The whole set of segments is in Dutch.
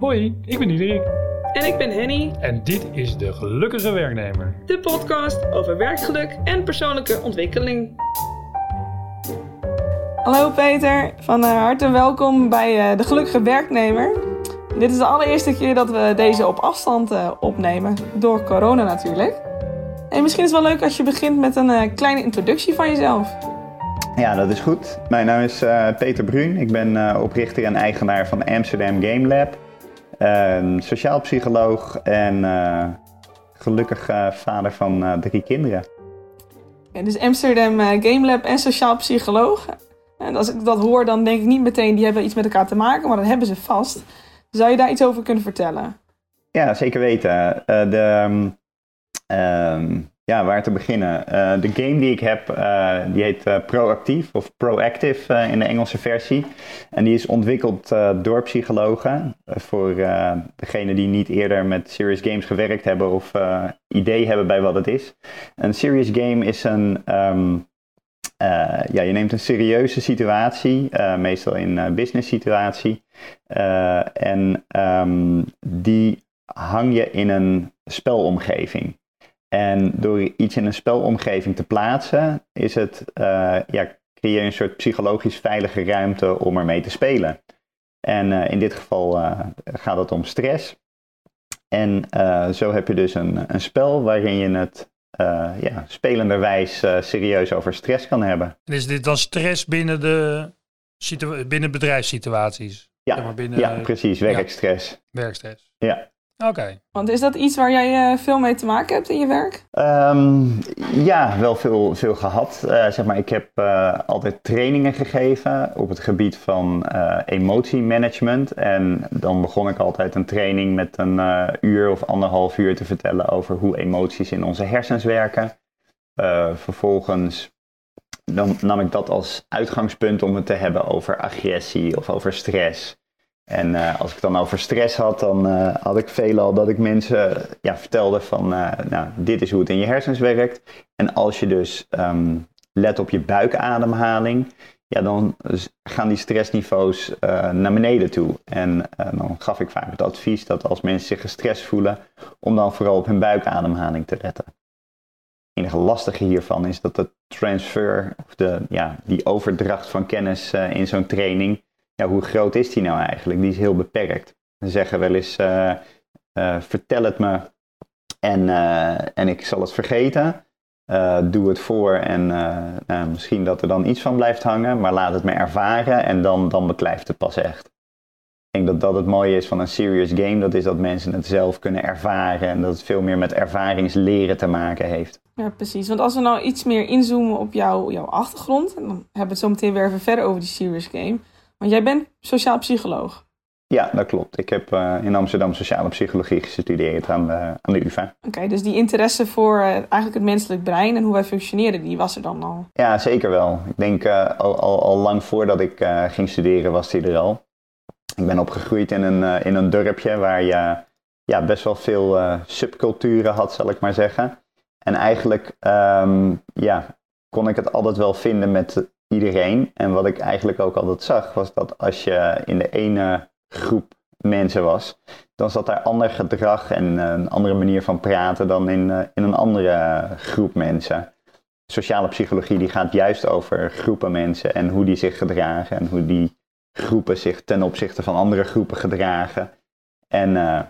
Hoi, ik ben Diederik. En ik ben Henny, En dit is de Gelukkige Werknemer. de podcast over werkgeluk en persoonlijke ontwikkeling. Hallo Peter, van eh, harte welkom bij eh, De Gelukkige Werknemer. Dit is de allereerste keer dat we deze op afstand eh, opnemen, door corona natuurlijk. En misschien is het wel leuk als je begint met een eh, kleine introductie van jezelf. Ja, dat is goed. Mijn naam is eh, Peter Bruun. Ik ben eh, oprichter en eigenaar van Amsterdam Game Lab. Een sociaal psycholoog en eh, gelukkig eh, vader van eh, drie kinderen. Dus Amsterdam Game Lab en sociaal psycholoog. En als ik dat hoor, dan denk ik niet meteen die hebben iets met elkaar te maken, maar dat hebben ze vast. Zou je daar iets over kunnen vertellen? Ja, zeker weten. De, ehm, ehm, ja, waar te beginnen? Eh, de game die ik heb, eh, die heet eh, Proactief of Proactive in de Engelse versie. En die is ontwikkeld door psychologen. Voor degenen die niet eerder met serious games gewerkt hebben of idee hebben bij wat het is. Een serious game is een... ehm, eh, ja, je neemt een serieuze situatie, meestal in een business situatie. en ehm, die hang je in een spelomgeving. En door iets in een spelomgeving te plaatsen, is het, eh, ja, creëer je een soort psychologisch veilige ruimte om ermee te spelen. En eh, in dit geval eh, gaat het om stress. En zo heb je dus een, een spel waarin je het ja, spelenderwijs serieus over stress kan hebben. En is dit dan stress binnen de binnen bedrijfssituaties? Ja, binnen ja precies, werkstress. werkstress. Ja. Oké. Want is dat iets waar jij eh, veel mee te maken hebt in je werk? Ehm, ja, wel veel, veel gehad. Eh, zeg maar, ik heb eh, altijd trainingen gegeven op het gebied van eh, emotiemanagement. En dan begon ik altijd een training met een eh, uur of anderhalf uur te vertellen over hoe emoties in onze hersens werken. Eh, vervolgens dan nam ik dat als uitgangspunt om het te hebben over agressie of over stress. En eh, als ik dan over stress had, dan eh, had ik veelal dat ik mensen eh, ja, vertelde van, nou, dit is hoe het in je hersens werkt. En als je dus ehm, let op je buikademhaling, ja, dan gaan die stressniveaus naar beneden toe. En dan gaf ik vaak het advies dat als mensen zich gestrest voelen, om dan vooral op hun buikademhaling te letten. Het enige lastige hiervan is dat de transfer, of de, ja, die overdracht van kennis in zo'n training, ja, hoe groot is die nou eigenlijk? Die is heel beperkt. Ze zeggen wel eens, eh, eh, vertel het me en, eh, en ik zal het vergeten. Doe het voor en nou, misschien dat er dan iets van blijft hangen, maar laat het me ervaren en dan, dan beklijft het pas echt. Ik denk dat dat het mooie is van een serious game, dat is dat mensen het zelf kunnen ervaren en dat het veel meer met ervaringsleren te maken heeft. Ja, precies. Want als we nou iets meer inzoomen op jouw, jouw achtergrond, en dan hebben we het zo meteen weer verder over die serious game. Want jij bent sociaal psycholoog. Ja, dat klopt. Ik heb eh, in Amsterdam sociale psychologie gestudeerd aan de, aan de UvA. Oké, dus die interesse voor eh, eigenlijk het menselijk brein en hoe wij functioneren, die was er dan al. Ja, zeker wel. Ik denk eh, al, al, al lang voordat ik eh, ging studeren was die er al. Ik ben opgegroeid in een, eh, in een dorpje waar je ja, best wel veel eh, subculturen had, zal ik maar zeggen. En eigenlijk ehm, ja, kon ik het altijd wel vinden met iedereen. En wat ik eigenlijk ook altijd zag, was dat als je in de ene groep mensen was, dan zat daar ander gedrag en eh, een andere manier van praten dan in, eh, in een andere groep mensen sociale psychologie die gaat juist over groepen mensen en hoe die zich gedragen en hoe die groepen zich ten opzichte van andere groepen gedragen. En eh,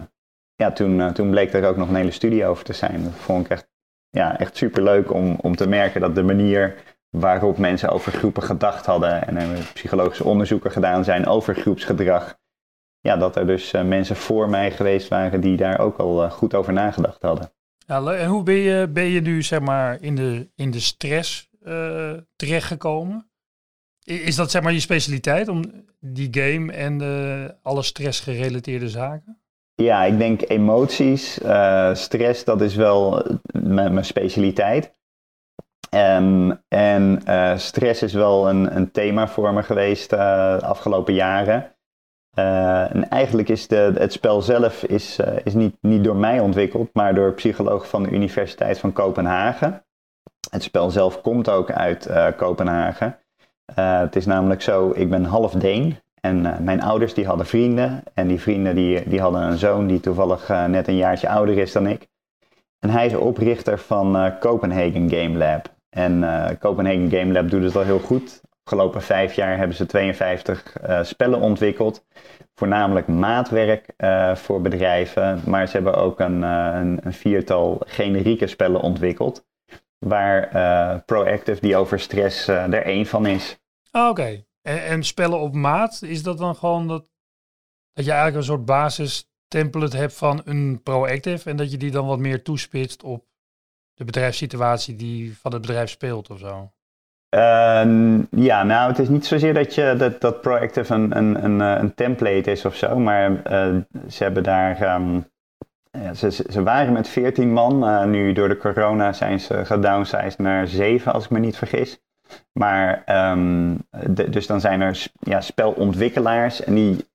ja, toen, toen bleek er ook nog een hele studie over te zijn. Dat vond ik echt, ja, echt superleuk om, om te merken dat de manier waarop mensen over groepen gedacht hadden en er psychologische onderzoeken gedaan zijn over groepsgedrag. Ja, dat er dus eh, mensen voor mij geweest waren die daar ook al eh, goed over nagedacht hadden. Ja, en hoe ben je, ben je nu zeg maar in de, in de stress eh, terechtgekomen? Is dat zeg maar je specialiteit om die game en alle stressgerelateerde zaken? Ja, ik denk emoties, stress, dat is wel mijn mijn specialiteit. Ehm, en eh, stress is wel een, een thema voor me geweest eh, de afgelopen jaren. Eh, en eigenlijk is de, het spel zelf is, is niet, niet door mij ontwikkeld, maar door psychologen van de Universiteit van Kopenhagen. Het spel zelf komt ook uit Kopenhagen. Het is namelijk zo, ik ben half Deen En mijn ouders die hadden vrienden. En die vrienden die, die hadden een zoon die toevallig net een jaartje ouder is dan ik. En hij is oprichter van Copenhagen Game Lab. En Copenhagen Game Lab doet het al heel goed. Afgelopen vijf jaar hebben ze 52 spellen ontwikkeld voornamelijk maatwerk uh, voor bedrijven, maar ze hebben ook een, uh, een, viertal generieke spellen ontwikkeld, waar uh, Proactive, die over stress, er één van is. Ah, oké, en, en, spellen op maat, is dat dan gewoon dat, dat je eigenlijk een soort basis template hebt van een Proactive en dat je die dan wat meer toespitst op de bedrijfssituatie die van het bedrijf speelt of zo? Uh, ja, nou, het is niet zozeer dat, je, dat, dat Proactive een, een, een, eh, een template is of zo, maar uh, ze hebben daar. Um, ja, ze, ze waren met 14 man. Uh, nu door de corona zijn ze gedownsized naar 7, als ik me niet vergis. Maar um, de, dus dan zijn er ja, spelontwikkelaars en die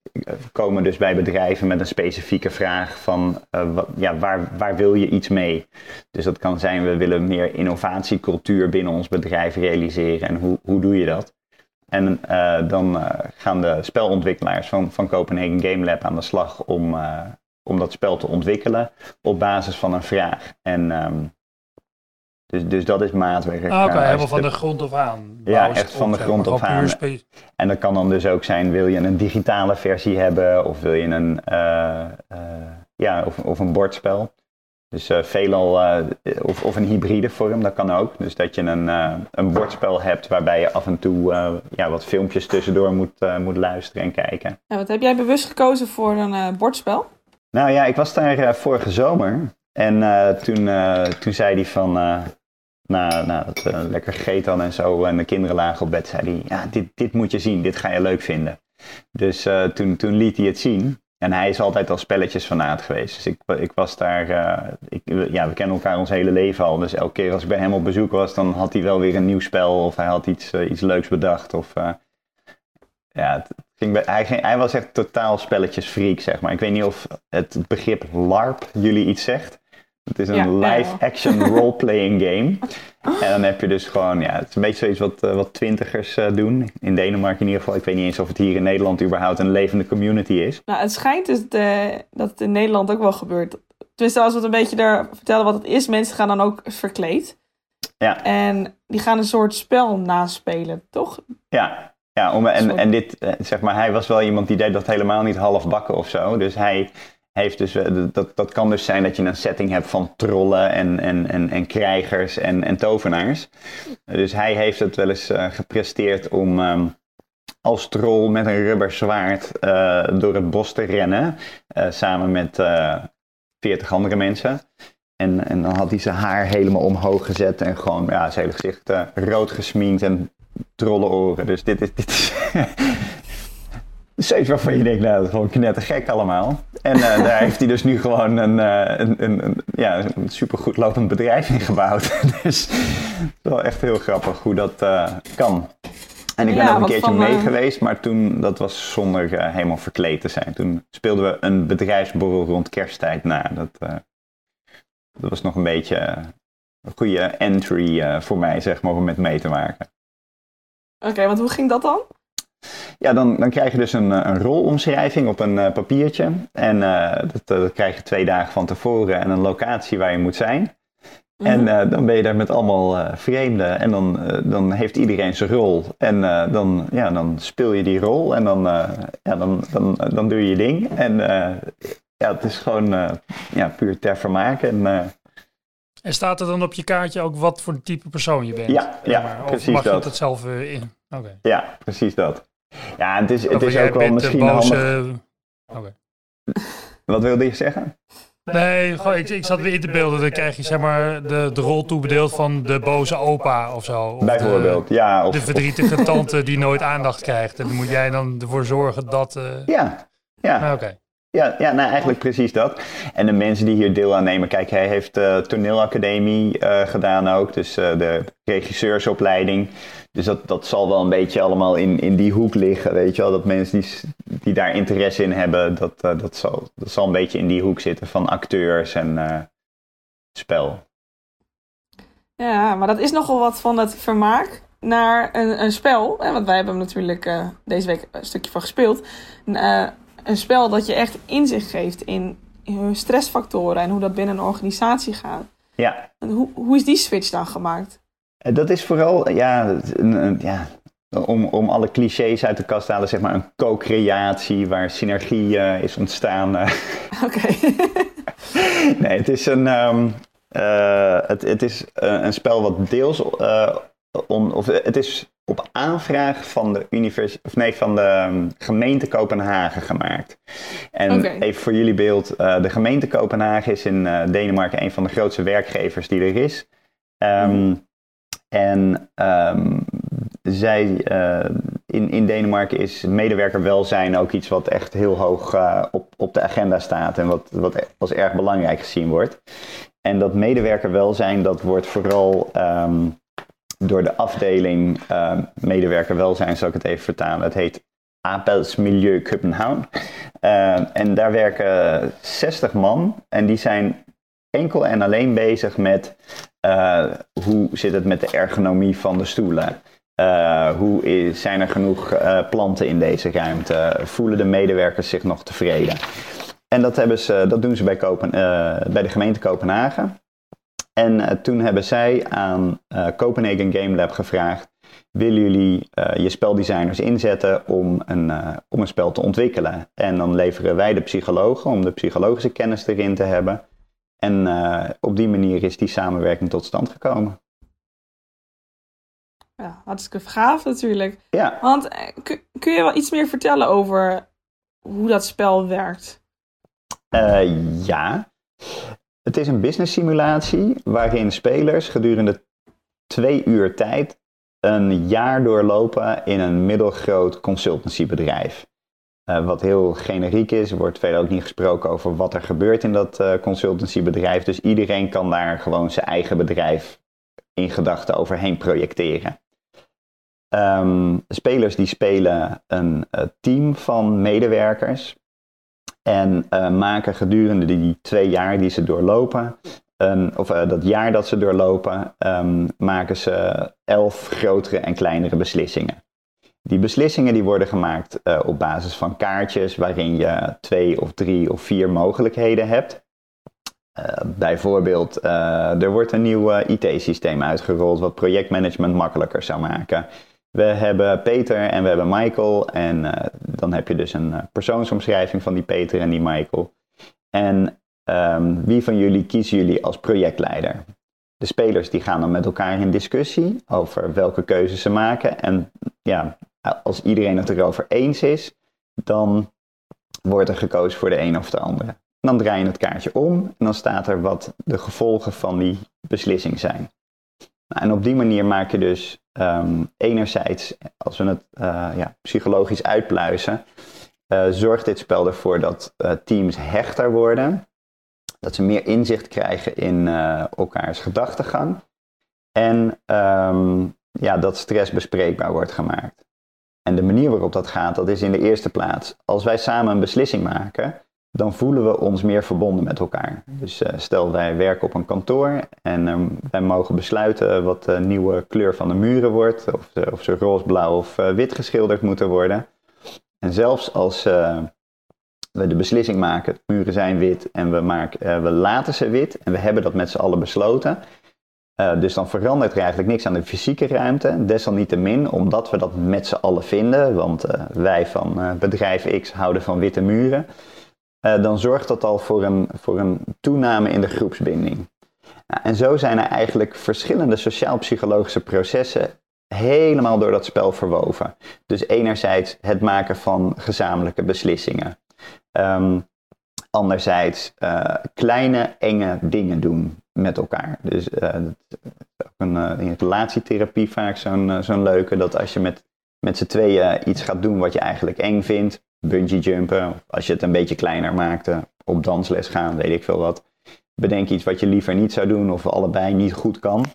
komen dus bij bedrijven met een specifieke vraag van wat, ja, waar, waar wil je iets mee? Dus dat kan zijn, we willen meer innovatiecultuur binnen ons bedrijf realiseren en hoe, hoe doe je dat? En uh, dan gaan de spelontwikkelaars van, van Copenhagen Game Lab aan de slag om, om dat spel te ontwikkelen op basis van een vraag. En um, dus, dus dat is maatwerk. Ah, Oké, helemaal van de grond af aan. Ja, echt van de grond af aan. En dat kan dan dus ook zijn, wil je een digitale versie hebben of wil je een, uh, uh, ja, of, of een bordspel. Dus uh, veelal, of, of een hybride vorm, dat kan ook. Dus dat je een, een bordspel hebt waarbij je af en toe ja, wat filmpjes tussendoor moet, moet luisteren en kijken. Ja, wat heb jij bewust gekozen voor een bordspel? Nou ja, ik was daar vorige zomer. En toen, toen zei hij van, na, na het uh, lekker gegeten en zo en de kinderen lagen op bed, zei hij, ja, dit, dit moet je zien, dit ga je leuk vinden. Dus toen, toen liet hij het zien. En hij is altijd al spelletjes fanaat geweest. Dus ik, ik was daar, ik, ja, we kennen elkaar ons hele leven al. Dus elke keer als ik bij hem op bezoek was, dan had hij wel weer een nieuw spel of hij had iets, iets leuks bedacht. Of, ja, het ging bij, hij, ging, hij was echt totaal spelletjesfreak, zeg maar. Ik weet niet of het begrip LARP jullie iets zegt. Het is een live-action role-playing game. En dan heb je dus gewoon, ja, het is een beetje zoiets wat, uh, wat twintigers uh, doen. In Denemarken in ieder geval. Ik weet niet eens of het hier in Nederland überhaupt een levende community is. Nou, het schijnt dus de, dat het in Nederland ook wel gebeurt. Dus als we het een beetje daar vertellen wat het is, mensen gaan dan ook verkleed. Ja. En die gaan een soort spel naspelen, toch? Ja, ja om, en, en dit, eh, zeg maar, hij was wel iemand die deed dat helemaal niet half bakken of zo. Dus hij heeft dus, eh, dat, dat kan dus zijn dat je een setting hebt van trollen en, en, en, en krijgers en, en tovenaars. Dus hij heeft het wel eens uh, gepresteerd om um, als troll met een rubber zwaard uh, door het bos te rennen. Samen met veertig andere mensen. En, en dan had hij zijn haar helemaal omhoog gezet en gewoon ja, zijn hele gezicht rood gesminkt en trollenoren. Dus dit is, dit is Zoiets waarvan je denkt, nou, dat is gewoon knettergek allemaal. En uh, daar heeft hij dus nu gewoon een, uh, een, een, een, ja, een supergoed lopend bedrijf in gebouwd. dus het is wel echt heel grappig hoe dat uh, kan. En ik ben ook een keertje van, mee geweest, maar toen, dat was zonder helemaal verkleed te zijn. Toen speelden we een bedrijfsborrel rond kersttijd na. Dat, dat was nog een beetje een goede entry voor mij, zeg maar, om met mee te maken. Oké, want hoe ging dat dan? Ja, dan, dan krijg je dus een, eh, een rolomschrijving op een uh, papiertje. En uh, dat, dat, krijg je twee dagen van tevoren en een locatie waar je moet zijn. En mhm. dan ben je daar met allemaal vreemden en dan, dan heeft iedereen zijn rol. En dan, ja, dan speel je die rol en dan, ja, dan, dan, dan doe je je ding. En ja, het is gewoon ja, puur ter vermaak. En, en staat er dan op je kaartje ook wat voor type persoon je bent? Ja, ja Of precies mag dat. je het zelf in? Okay. Ja, precies dat. Ja, het is, het is ook wel misschien boze... handig... Wat wilde je zeggen? Nee, gewoon, ik, ik zat weer in te beelden. Dan krijg je zeg maar de, de rol toebedeeld van de boze opa of zo. Of Bijvoorbeeld, de, ja. Of, de verdrietige tante die nooit aandacht krijgt. En dan moet jij dan ervoor zorgen dat... Uh... Ja, ja. Ah, oké. Ja, ja nou eigenlijk precies dat. En de mensen die hier deel aan nemen, kijk, hij heeft de toneelacademie uh, gedaan ook, dus uh, de regisseursopleiding. Dus dat, dat zal wel een beetje allemaal in, in die hoek liggen, weet je wel. Dat mensen die, die daar interesse in hebben, dat, uh, dat, zal, dat zal een beetje in die hoek zitten van acteurs en spel. Ja, maar dat is nogal wat van het vermaak. naar een, een spel. Hè, want wij hebben hem natuurlijk uh, deze week een stukje van gespeeld. Een spel dat je echt inzicht geeft in stressfactoren en hoe dat binnen een organisatie gaat. Ja. En hoe, hoe is die switch dan gemaakt? Dat is vooral, ja, een, ja om, om alle clichés uit de kast te halen, zeg maar een co-creatie waar synergie uh, is ontstaan. Oké. nee, het is een, um, uh, het, het is een spel wat deels, uh, on, of het is op aanvraag van de, univers of nee, van de um, gemeente Kopenhagen gemaakt. En okay. even voor jullie beeld, de gemeente Kopenhagen is in Denemarken een van de grootste werkgevers die er is. Um, mm. En um, zij, uh, in, in Denemarken is medewerkerwelzijn ook iets wat echt heel hoog uh, op, op de agenda staat en wat, wat als erg belangrijk gezien wordt. En dat medewerkerwelzijn, dat wordt vooral um, door de afdeling uh, medewerkerwelzijn, zal ik het even vertalen. Het heet Arbeidsmiljø København. en daar werken 60 man en die zijn enkel en alleen bezig met hoe zit het met de ergonomie van de stoelen. Uh, hoe is, zijn er genoeg uh, planten in deze ruimte? Voelen de medewerkers zich nog tevreden? En dat, hebben ze, dat doen ze bij, Kopen, bij de gemeente Kopenhagen. En toen hebben zij aan Copenhagen Game Lab gevraagd: willen jullie je speldesigners inzetten om een, om een spel te ontwikkelen? En dan leveren wij de psychologen om de psychologische kennis erin te hebben. En op die manier is die samenwerking tot stand gekomen. Ja, hartstikke gaaf natuurlijk. Ja. Want kun, kun je wel iets meer vertellen over hoe dat spel werkt? Uh, ja. Het is een business simulatie waarin spelers gedurende twee uur tijd een jaar doorlopen in een middelgroot consultancybedrijf. Uh, wat heel generiek is, er wordt verder ook niet gesproken over wat er gebeurt in dat uh, consultancybedrijf. Dus iedereen kan daar gewoon zijn eigen bedrijf in gedachten overheen projecteren. Um, spelers die spelen een uh, team van medewerkers en maken gedurende die twee jaar die ze doorlopen, of dat jaar dat ze doorlopen, um, maken ze elf grotere en kleinere beslissingen. Die beslissingen die worden gemaakt op basis van kaartjes waarin je twee of drie of vier mogelijkheden hebt. bijvoorbeeld, er wordt een nieuw IT-systeem uitgerold wat projectmanagement makkelijker zou maken. We hebben Peter en we hebben Michael. En dan heb je dus een persoonsomschrijving van die Peter en die Michael. En um, wie van jullie kiezen jullie als projectleider? De spelers die gaan dan met elkaar in discussie over welke keuzes ze maken. En ja, als iedereen het erover eens is, dan wordt er gekozen voor de een of de andere. Dan draai je het kaartje om en dan staat er wat de gevolgen van die beslissing zijn. Nou, en op die manier maak je dus um, enerzijds, als we het uh, ja, psychologisch uitpluizen, uh, zorgt dit spel ervoor dat uh, teams hechter worden. Dat ze meer inzicht krijgen in elkaars gedachtegang. En um, ja, dat stress bespreekbaar wordt gemaakt. En de manier waarop dat gaat, dat is in de eerste plaats. Als wij samen een beslissing maken, dan voelen we ons meer verbonden met elkaar. Dus uh, stel wij werken op een kantoor en uh, wij mogen besluiten wat de nieuwe kleur van de muren wordt, of, of ze roze, blauw of eh, wit geschilderd moeten worden. En zelfs als we de beslissing maken, muren zijn wit en we, maken, we laten ze wit en we hebben dat met z'n allen besloten. Dus dan verandert er eigenlijk niks aan de fysieke ruimte. Desalniettemin, omdat we dat met z'n allen vinden, want wij van bedrijf X houden van witte muren, dan zorgt dat al voor een, voor een toename in de groepsbinding. Nou, en zo zijn er eigenlijk verschillende sociaal-psychologische processen helemaal door dat spel verwoven. Dus enerzijds het maken van gezamenlijke beslissingen. Um, anderzijds uh, kleine, enge dingen doen met elkaar. Dus uh, een, in relatietherapie vaak zo'n zo'n leuke, dat als je met, met z'n tweeën iets gaat doen wat je eigenlijk eng vindt, bungee jumpen, of als je het een beetje kleiner maakte, op dansles gaan, weet ik veel wat. Bedenk iets wat je liever niet zou doen of allebei niet goed kan.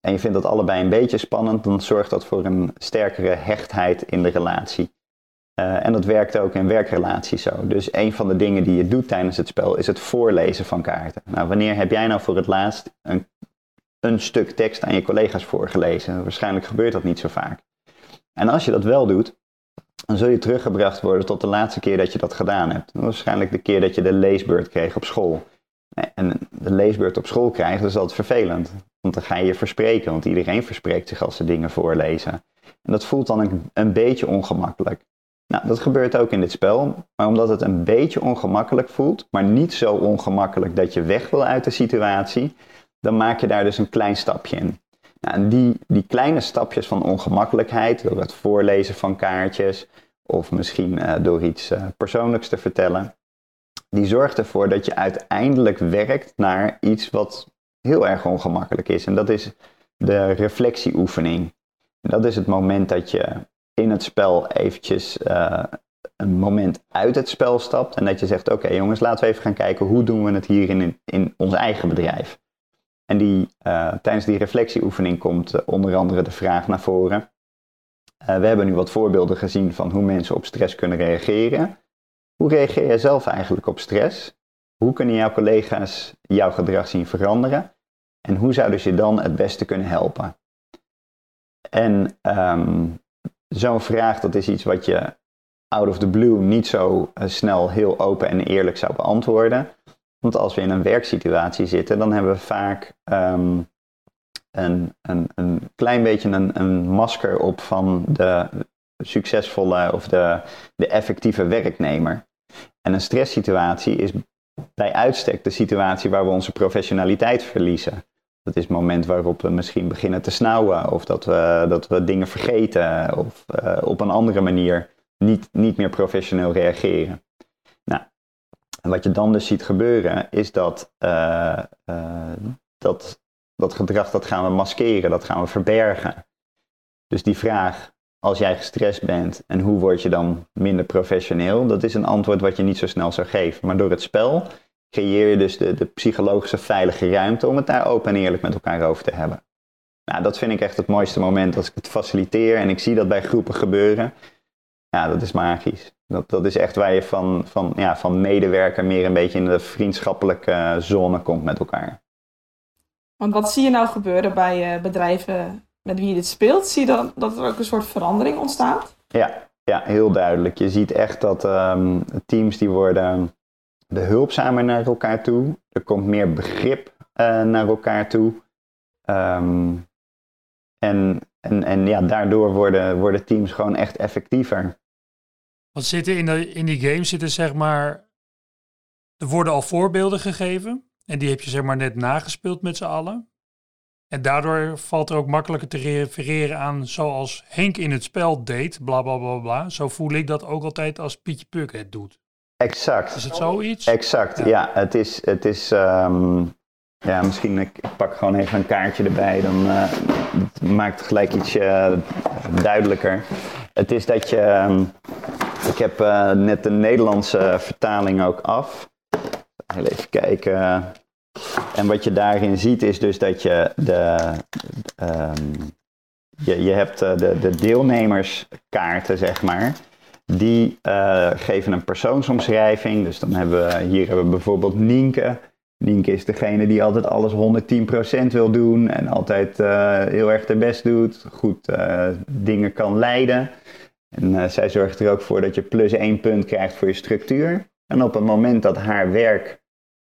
En je vindt dat allebei een beetje spannend, dan zorgt dat voor een sterkere hechtheid in de relatie. Uh, en dat werkt ook in werkrelaties zo. Dus een van de dingen die je doet tijdens het spel is het voorlezen van kaarten. Nou, wanneer heb jij nou voor het laatst een een stuk tekst aan je collega's voorgelezen. Waarschijnlijk gebeurt dat niet zo vaak. En als je dat wel doet, dan zul je teruggebracht worden tot de laatste keer dat je dat gedaan hebt. Waarschijnlijk de keer dat je de leesbeurt kreeg op school. En de leesbeurt op school krijgen, dat is altijd vervelend. Want dan ga je je verspreken, want iedereen verspreekt zich als ze dingen voorlezen. En dat voelt dan een, een beetje ongemakkelijk. Nou, dat gebeurt ook in dit spel, maar omdat het een beetje ongemakkelijk voelt, maar niet zo ongemakkelijk dat je weg wil uit de situatie, dan maak je daar dus een klein stapje in. Nou, en die, die kleine stapjes van ongemakkelijkheid, door het voorlezen van kaartjes of misschien uh, door iets uh, persoonlijks te vertellen, die zorgt ervoor dat je uiteindelijk werkt naar iets wat heel erg ongemakkelijk is. En dat is de reflectieoefening. En dat is het moment dat je in het spel eventjes uh, een moment uit het spel stapt en dat je zegt, oké jongens, laten we even gaan kijken hoe doen we het hier in, in ons eigen bedrijf. En die, uh, tijdens die reflectieoefening komt uh, onder andere de vraag naar voren. we hebben nu wat voorbeelden gezien van hoe mensen op stress kunnen reageren. Hoe reageer jij zelf eigenlijk op stress? Hoe kunnen jouw collega's jouw gedrag zien veranderen? En hoe zouden ze je dan het beste kunnen helpen? En um, zo'n vraag, dat is iets wat je out of the blue niet zo uh, snel heel open en eerlijk zou beantwoorden. Want als we in een werksituatie zitten, dan hebben we vaak um, een, een, een klein beetje een, een masker op van de succesvolle of de, de effectieve werknemer. En een stresssituatie is bij uitstek de situatie waar we onze professionaliteit verliezen. Dat is het moment waarop we misschien beginnen te snauwen of dat we, dat we dingen vergeten of uh, op een andere manier niet, niet meer professioneel reageren. Nou, wat je dan dus ziet gebeuren is dat, uh, uh, dat dat gedrag dat gaan we maskeren, dat gaan we verbergen. Dus die vraag, als jij gestrest bent en hoe word je dan minder professioneel, dat is een antwoord wat je niet zo snel zou geven. Maar door het spel creëer je dus de, de psychologische veilige ruimte om het daar open en eerlijk met elkaar over te hebben. Nou, dat vind ik echt het mooiste moment als ik het faciliteer en ik zie dat bij groepen gebeuren. Ja, dat is magisch. Dat, dat is echt waar je van, van, ja, van medewerker meer een beetje in de vriendschappelijke zone komt met elkaar. Want wat zie je nou gebeuren bij uh, bedrijven met wie je dit speelt? Zie je dan dat er ook een soort verandering ontstaat? Ja, ja heel duidelijk. Je ziet echt dat um, teams die worden behulpzamer naar elkaar toe. Er komt meer begrip uh, naar elkaar toe. Um, en, en, en ja, daardoor worden, worden teams gewoon echt effectiever. Want zitten in, de, in die game zitten zeg maar. Er worden al voorbeelden gegeven. En die heb je zeg maar net nagespeeld met z'n allen. En daardoor valt er ook makkelijker te refereren aan zoals Henk in het spel deed, bla bla bla bla. Zo voel ik dat ook altijd als Pietje Puk het doet. Exact. Is het zoiets? Exact, ja. ja het is, het is um, ja, misschien ik pak gewoon even een kaartje erbij, dan uh, maakt het gelijk iets uh, duidelijker. Het is dat je, um, ik heb uh, net de Nederlandse vertaling ook af. Heel even kijken. En wat je daarin ziet is dus dat je de, um, je, je hebt de, de deelnemerskaarten, zeg maar die uh, geven een persoonsomschrijving. Dus dan hebben we hier hebben we bijvoorbeeld Nienke. Nienke is degene die altijd alles 110% wil doen en altijd uh, heel erg de best doet, goed uh, dingen kan leiden. En zij zorgt er ook voor dat je plus één punt krijgt voor je structuur. En op het moment dat haar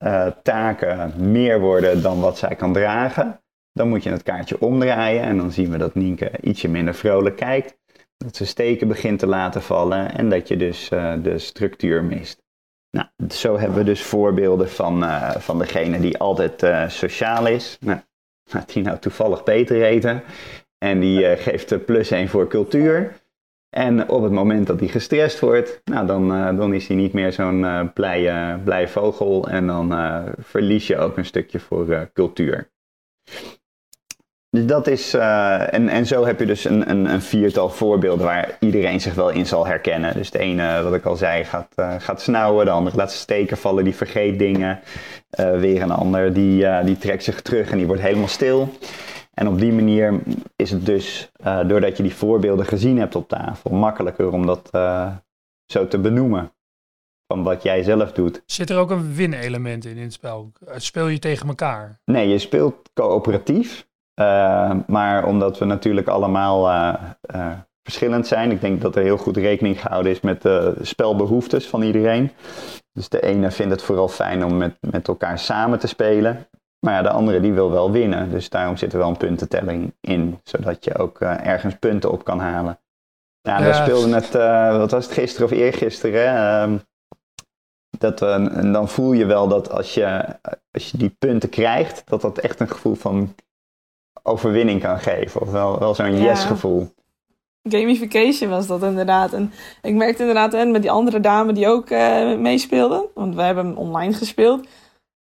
werktaken meer worden dan wat zij kan dragen, dan moet je het kaartje omdraaien en dan zien we dat Nienke ietsje minder vrolijk kijkt dat ze steken begint te laten vallen en dat je dus uh, de structuur mist. Nou, zo hebben we dus voorbeelden van, uh, van degene die altijd uh, sociaal is. Nou, laat die nou toevallig beter eten. En die geeft plus 1 voor cultuur. En op het moment dat hij gestrest wordt, nou, dan, dan is hij niet meer zo'n blije, blije vogel. En dan verlies je ook een stukje voor cultuur. Dus dat is, uh, en, en zo heb je dus een, een, een, viertal voorbeelden waar iedereen zich wel in zal herkennen. Dus de ene, wat ik al zei, gaat, uh, gaat snauwen, de andere laat steken vallen, die vergeet dingen. Uh, weer een ander, die, die trekt zich terug en die wordt helemaal stil. En op die manier is het dus, doordat je die voorbeelden gezien hebt op tafel, makkelijker om dat zo te benoemen. van wat jij zelf doet. Zit er ook een win-element in in het spel? Speel je tegen elkaar? Nee, je speelt coöperatief. Uh, maar omdat we natuurlijk allemaal uh, uh, verschillend zijn. Ik denk dat er heel goed rekening gehouden is met de spelbehoeftes van iedereen. Dus de ene vindt het vooral fijn om met, met elkaar samen te spelen. Maar ja, de andere die wil wel winnen. Dus daarom zit er wel een puntentelling in. Zodat je ook ergens punten op kan halen. Ja, we speelden het, wat was het, gisteren of eergisteren. Uh, dat, en dan voel je wel dat als je, als je die punten krijgt, dat dat echt een gevoel van overwinning kan geven. Of wel, wel zo'n yes-gevoel. Gamification was dat inderdaad. En ik merkte inderdaad en met die andere dame die ook uh, meespeelde. Want we hebben hem online gespeeld.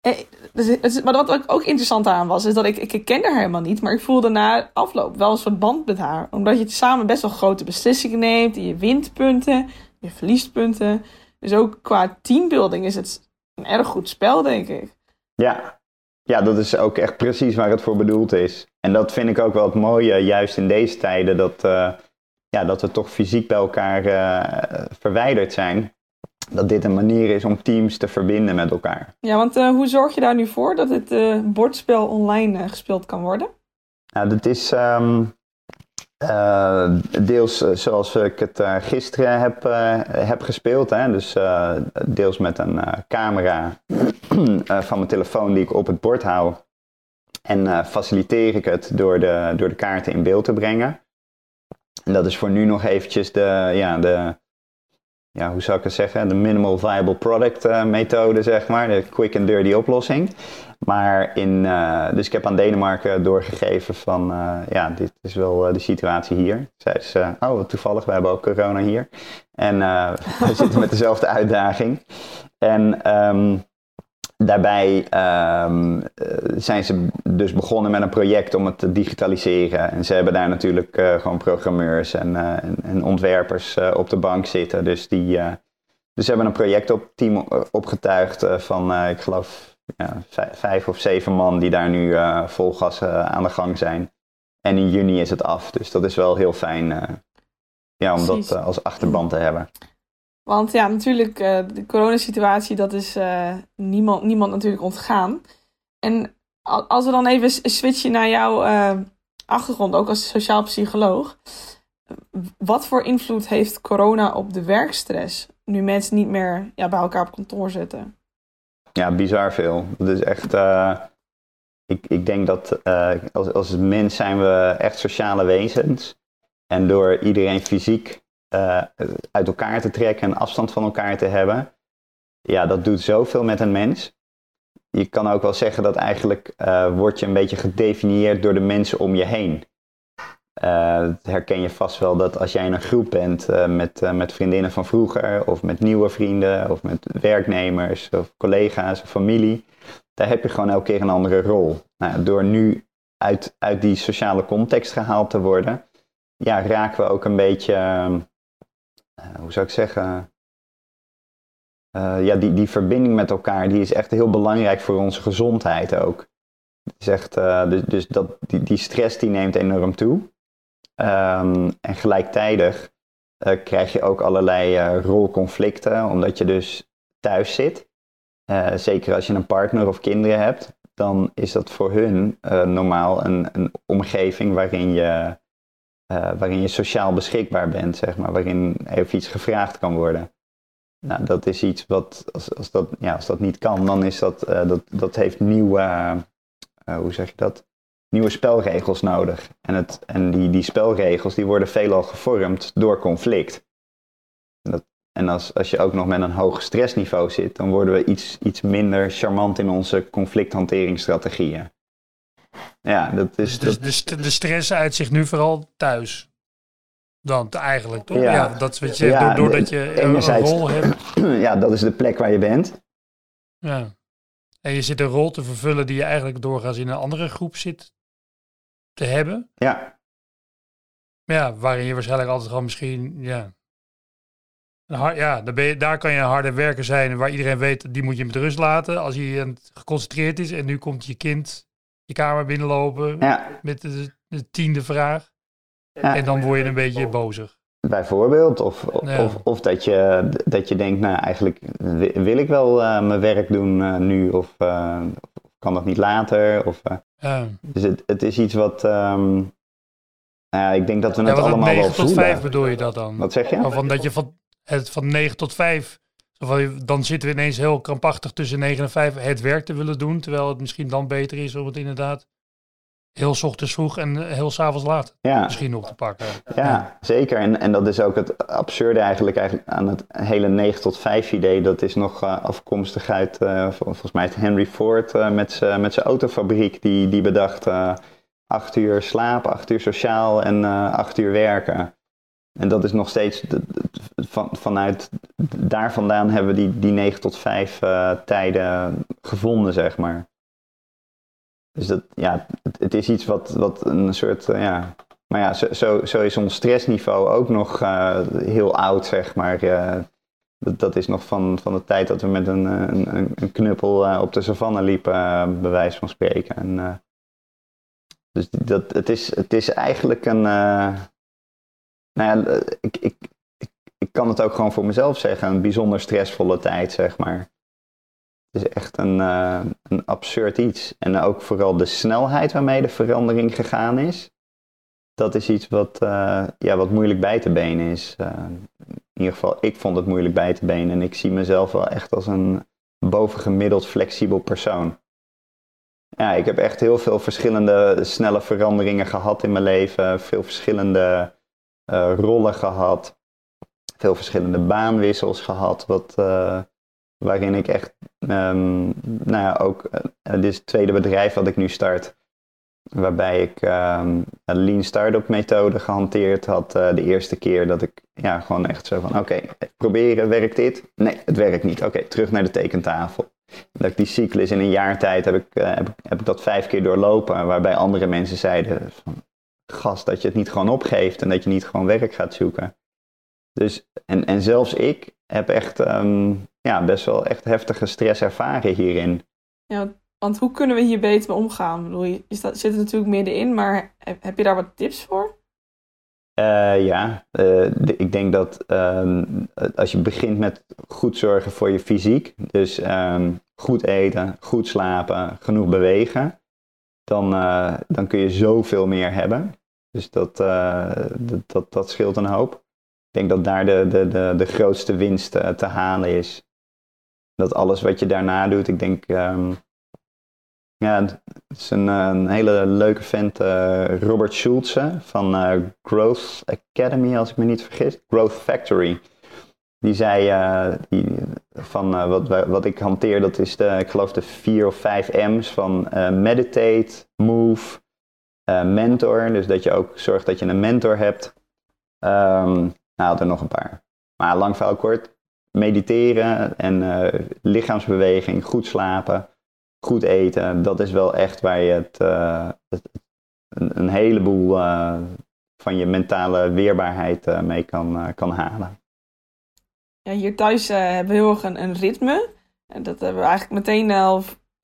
Eh, dus, maar wat ook interessant aan was, is dat ik, ik kende haar helemaal niet. Maar ik voelde na afloop wel een soort band met haar. Omdat je samen best wel grote beslissingen neemt. Je wint punten, je verliest punten. Dus ook qua teambuilding is het een erg goed spel, denk ik. Ja, ja, dat is ook echt precies waar het voor bedoeld is. En dat vind ik ook wel het mooie, juist in deze tijden, dat, uh, ja, dat we toch fysiek bij elkaar uh, verwijderd zijn. Dat dit een manier is om teams te verbinden met elkaar. Ja, want uh, hoe zorg je daar nu voor dat het bordspel online gespeeld kan worden? Nou, dat is um, deels zoals ik het gisteren heb, heb gespeeld. Hè? Dus deels met een camera van mijn telefoon die ik op het bord hou. En uh, faciliteer ik het door de, door de kaarten in beeld te brengen. En dat is voor nu nog eventjes de, ja, de ja, hoe zou ik het zeggen, de minimal viable product uh, methode, zeg maar. De quick and dirty oplossing. Maar in, dus ik heb aan Denemarken doorgegeven van, ja, dit is wel de situatie hier. Zeiden ze, oh, toevallig, we hebben ook corona hier. En we zitten met dezelfde uitdaging. En um, Daarbij um, zijn ze dus begonnen met een project om het te digitaliseren. En ze hebben daar natuurlijk uh, gewoon programmeurs en, uh, en, en ontwerpers uh, op de bank zitten. Dus, die, dus ze hebben een project op team opgetuigd van, ik geloof, ja, vijf of zeven man die daar nu vol gas aan de gang zijn. En in juni is het af. Dus dat is wel heel fijn ja, om Precies. dat als achterban te hebben. Want ja, natuurlijk, uh, de coronasituatie, dat is uh, niemand, niemand natuurlijk ontgaan. En als we dan even switchen naar jouw uh, achtergrond, ook als sociaal psycholoog. Wat voor invloed heeft corona op de werkstress? Nu mensen niet meer ja, bij elkaar op kantoor zitten. Ja, bizar veel. Dat is echt. ik, ik denk dat als, als mens zijn we echt sociale wezens. En door iedereen fysiek uh, uit elkaar te trekken en afstand van elkaar te hebben. Ja, dat doet zoveel met een mens. Je kan ook wel zeggen dat eigenlijk uh, word je een beetje gedefinieerd door de mensen om je heen. Dat herken je vast wel dat als jij in een groep bent met, met vriendinnen van vroeger, of met nieuwe vrienden, of met werknemers, of collega's, of familie, daar heb je gewoon elke keer een andere rol. Nou, door nu uit, uit die sociale context gehaald te worden, ja, raken we ook een beetje uh, hoe zou ik zeggen, uh, ja, die, die verbinding met elkaar, die is echt heel belangrijk voor onze gezondheid ook. is echt, uh, dus, dus dat, die, die stress die neemt enorm toe. Um, en gelijktijdig krijg je ook allerlei rolconflicten, omdat je dus thuis zit. zeker als je een partner of kinderen hebt, dan is dat voor hun normaal een, een omgeving waarin je uh, waarin je sociaal beschikbaar bent, zeg maar, waarin even iets gevraagd kan worden. Nou, dat is iets wat, als, als, dat, ja, als dat niet kan, dan is dat, uh, dat, dat heeft nieuwe, uh, hoe zeg je dat? Nieuwe spelregels nodig. En, het, en die, die spelregels die worden veelal gevormd door conflict. En, dat, en als, als je ook nog met een hoog stressniveau zit, dan worden we iets, iets minder charmant in onze conflicthanteringsstrategieën. Ja, dat is. Dus de, de stress uit zich nu vooral thuis. Dan eigenlijk, toch? Ja, ja dat is wat je ja, doordat je een rol hebt. Ja, dat is de plek waar je bent. Ja. En je zit een rol te vervullen die je eigenlijk doorgaans in een andere groep zit te hebben. Ja. Ja, waarin je waarschijnlijk altijd gewoon misschien, ja. Hard, ja, daar, ben je, daar kan je een harde werker zijn waar iedereen weet, die moet je met rust laten. Als je geconcentreerd is en nu komt je kind je kamer binnenlopen ja. met de, de tiende vraag. Ja. En dan word je een beetje bozig. Bijvoorbeeld, of, Ja. of, of dat, je, dat je denkt, nou eigenlijk wi- wil ik wel eh, mijn werk doen eh, nu of eh, kan dat niet later? Of, dus het, het is iets wat, ja, ik denk dat we het allemaal wel 9 tot voelen. 5 bedoel je dat dan? Wat zeg je? Of van dat je van, het van 9 tot 5, zo van, dan zitten we ineens heel krampachtig tussen 9 en 5 het werk te willen doen. Terwijl het misschien dan beter is om het inderdaad heel ochtends vroeg en eh, heel 's avonds laat Ja, misschien op te pakken. ja zeker. En, en dat is ook het absurde eigenlijk, eigenlijk aan het hele 9 tot 5 idee. Dat is nog eh, afkomstig uit, eh, vol- volgens mij, het Henry Ford eh, met zijn met zijn autofabriek. Die, die bedacht acht uur slapen, acht uur sociaal en acht uur werken. En dat is nog steeds, van, vanuit daar vandaan hebben we die, die 9 tot 5 eh, tijden gevonden, zeg maar. Dus dat, ja, het, is iets wat, wat een soort, eh, ja, maar ja, zo, zo, is ons stressniveau ook nog eh, heel oud, zeg maar. Dat, dat is nog van, van de tijd dat we met een, een, een- knuppel op de savanne liepen, bij wijze van spreken. En, dus dat, het, is, het is eigenlijk een. Nou ja, eh, ik, ik, ik, kan het ook gewoon voor mezelf zeggen: een bijzonder stressvolle tijd, zeg maar. Het is echt een, eh, een absurd iets. En ook vooral de snelheid waarmee de verandering gegaan is. Dat is iets wat, eh, ja, wat moeilijk bij te benen is. In ieder geval, ik vond het moeilijk bij te benen. En ik zie mezelf wel echt als een bovengemiddeld flexibel persoon. Ja, ik heb echt heel veel verschillende snelle veranderingen gehad in mijn leven. Veel verschillende eh, rollen gehad. Veel verschillende baanwissels gehad. Wat, eh, waarin ik echt, ehm, nou ja, ook, eh, dit is het tweede bedrijf wat ik nu start. Waarbij ik ehm, een lean startup methode gehanteerd had de eerste keer dat ik ja, gewoon echt zo van oké, proberen, werkt dit? Nee, het werkt niet. Oké, terug naar de tekentafel. Dat ik die cyclus in een jaar tijd heb ik, heb, heb ik dat vijf keer doorlopen. Waarbij andere mensen zeiden van gast, dat je het niet gewoon opgeeft en dat je niet gewoon werk gaat zoeken. Dus, en, en zelfs ik heb echt ehm, ja, best wel echt heftige stress ervaren hierin. Ja, want hoe kunnen we hier beter mee omgaan? Ik bedoel, je staat, zit er natuurlijk middenin, maar heb, heb je daar wat tips voor? Eh, ja, eh, ik denk dat ehm, als je begint met goed zorgen voor je fysiek, dus ehm, goed eten, goed slapen, genoeg bewegen, dan, eh, dan kun je zoveel meer hebben. Dus dat, eh, dat, dat, dat scheelt een hoop. Ik denk dat daar de, de, de, de grootste winst eh, te halen is. Dat alles wat je daarna doet, ik denk, ehm, ja, het is een, eh, een hele leuke vent, Robert Schulze van Growth Academy, als ik me niet vergis. Growth Factory. Die zei die, van wat, wat ik hanteer, dat is de, ik geloof de vier of vijf M's van meditate, move, eh, mentor. Dus dat je ook zorgt dat je een mentor hebt. Ehm nou, er nog een paar. Maar lang verhaal kort, mediteren en eh, lichaamsbeweging, goed slapen goed eten, dat is wel echt waar je het, eh, een, een heleboel van je mentale weerbaarheid mee kan, kan halen. Ja, hier thuis hebben we heel erg een, een ritme. En dat hebben we eigenlijk meteen al,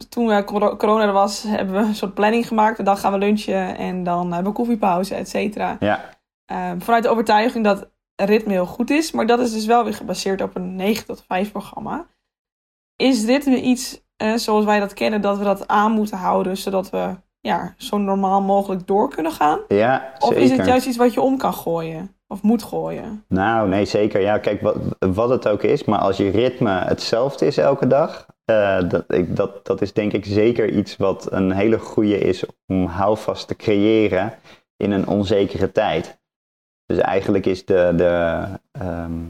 toen eh, coro- corona er was, hebben we een soort planning gemaakt. Dan gaan we lunchen en dan hebben we koffiepauze, et cetera. Ja, Eh, vanuit de overtuiging dat ritme heel goed is. Maar dat is dus wel weer gebaseerd op een 9 tot 5 programma. Is ritme iets eh, zoals wij dat kennen, dat we dat aan moeten houden, zodat we ja, zo normaal mogelijk door kunnen gaan? ja Of zeker. is het juist iets wat je om kan gooien? Of moet gooien? Nou, nee, zeker. Ja, kijk, wat, wat het ook is, maar als je ritme hetzelfde is elke dag, eh, dat, ik, dat, dat is denk ik zeker iets wat een hele goede is om houvast te creëren in een onzekere tijd. Dus eigenlijk is de, de, ehm,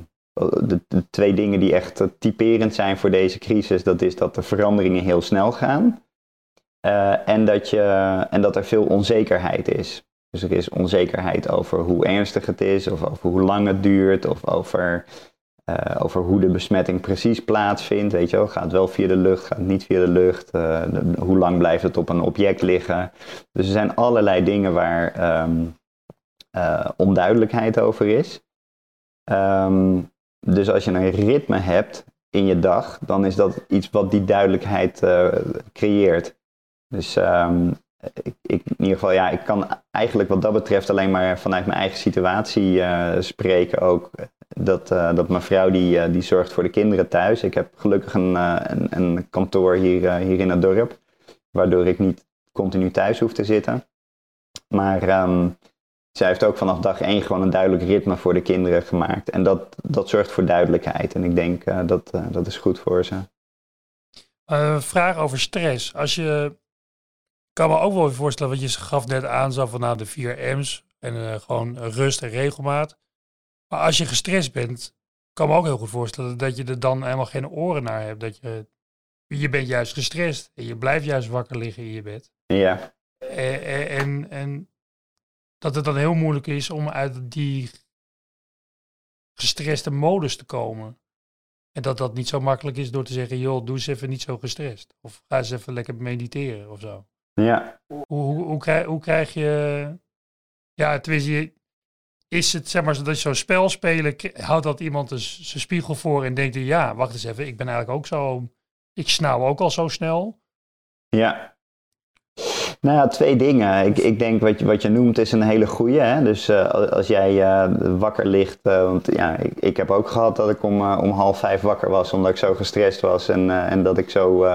de, de twee dingen die echt typerend zijn voor deze crisis, dat is dat de veranderingen heel snel gaan eh, en, dat je, en dat er veel onzekerheid is. Dus er is onzekerheid over hoe ernstig het is, of over hoe lang het duurt, of over, eh, over hoe de besmetting precies plaatsvindt. Weet je wel, gaat het wel via de lucht, gaat het niet via de lucht? eh, hoe lang blijft het op een object liggen? Dus er zijn allerlei dingen waar ehm, eh, onduidelijkheid over is. Ehm, dus als je een ritme hebt in je dag, dan is dat iets wat die duidelijkheid creëert. Dus ehm, ik, ik, in ieder geval, ja, ik kan eigenlijk wat dat betreft alleen maar vanuit mijn eigen situatie spreken ook. Dat, dat mijn vrouw die, die zorgt voor de kinderen thuis. Ik heb gelukkig een, een, een, kantoor hier, hier in het dorp, waardoor ik niet continu thuis hoef te zitten. Maar um, zij heeft ook vanaf dag één gewoon een duidelijk ritme voor de kinderen gemaakt. En dat, dat zorgt voor duidelijkheid. En ik denk uh, dat uh, dat is goed voor ze. Uh, vraag over stress. Als je kan me ook wel voorstellen, wat je gaf net aan, zo van nou, de vier M's en gewoon rust en regelmaat. Maar als je gestrest bent, kan me ook heel goed voorstellen dat je er dan helemaal geen oren naar hebt. Dat je, je bent juist gestrest en je blijft juist wakker liggen in je bed. Ja. En, en, en dat het dan heel moeilijk is om uit die gestreste modus te komen. En dat dat niet zo makkelijk is door te zeggen, joh, doe eens even niet zo gestrest. Of ga eens even lekker mediteren of zo. Ja. Hoe, hoe, hoe, krijg, hoe krijg je... Ja, tenminste, is het zeg maar dat je zo'n spel spelen, houdt dat iemand zijn spiegel voor en denkt, ja, wacht eens even, ik ben eigenlijk ook zo, ik snauw ook al zo snel. Ja. Nou ja, twee dingen. Ik, ik denk wat je, wat je noemt is een hele goede. Dus uh, als jij uh, wakker ligt, uh, want ja, ik, ik heb ook gehad dat ik om, om half vijf wakker was omdat ik zo gestrest was en, en dat ik zo,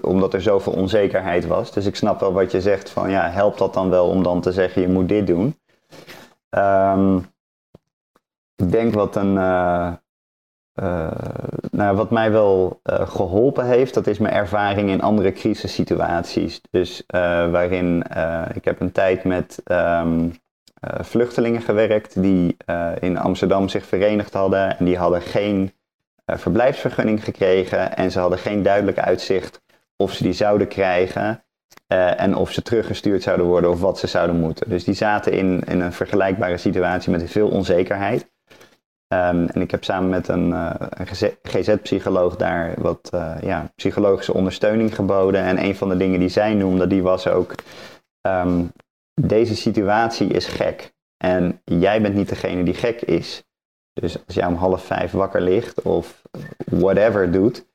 omdat er zoveel onzekerheid was. Dus ik snap wel wat je zegt van ja, helpt dat dan wel om dan te zeggen je moet dit doen. Um, ik denk wat een, uh, nou, wat mij wel uh, geholpen heeft, dat is mijn ervaring in andere crisissituaties. Dus waarin ik heb een tijd met um, vluchtelingen gewerkt die in Amsterdam zich verenigd hadden en die hadden geen verblijfsvergunning gekregen en ze hadden geen duidelijk uitzicht of ze die zouden krijgen en of ze teruggestuurd zouden worden of wat ze zouden moeten. Dus die zaten in, in een vergelijkbare situatie met veel onzekerheid. Um, en ik heb samen met een, uh, een GZ-psycholoog daar wat uh, ja, psychologische ondersteuning geboden. En een van de dingen die zij noemde, die was ook, um, deze situatie is gek. En jij bent niet degene die gek is. Dus als jij om half vijf wakker ligt of whatever doet,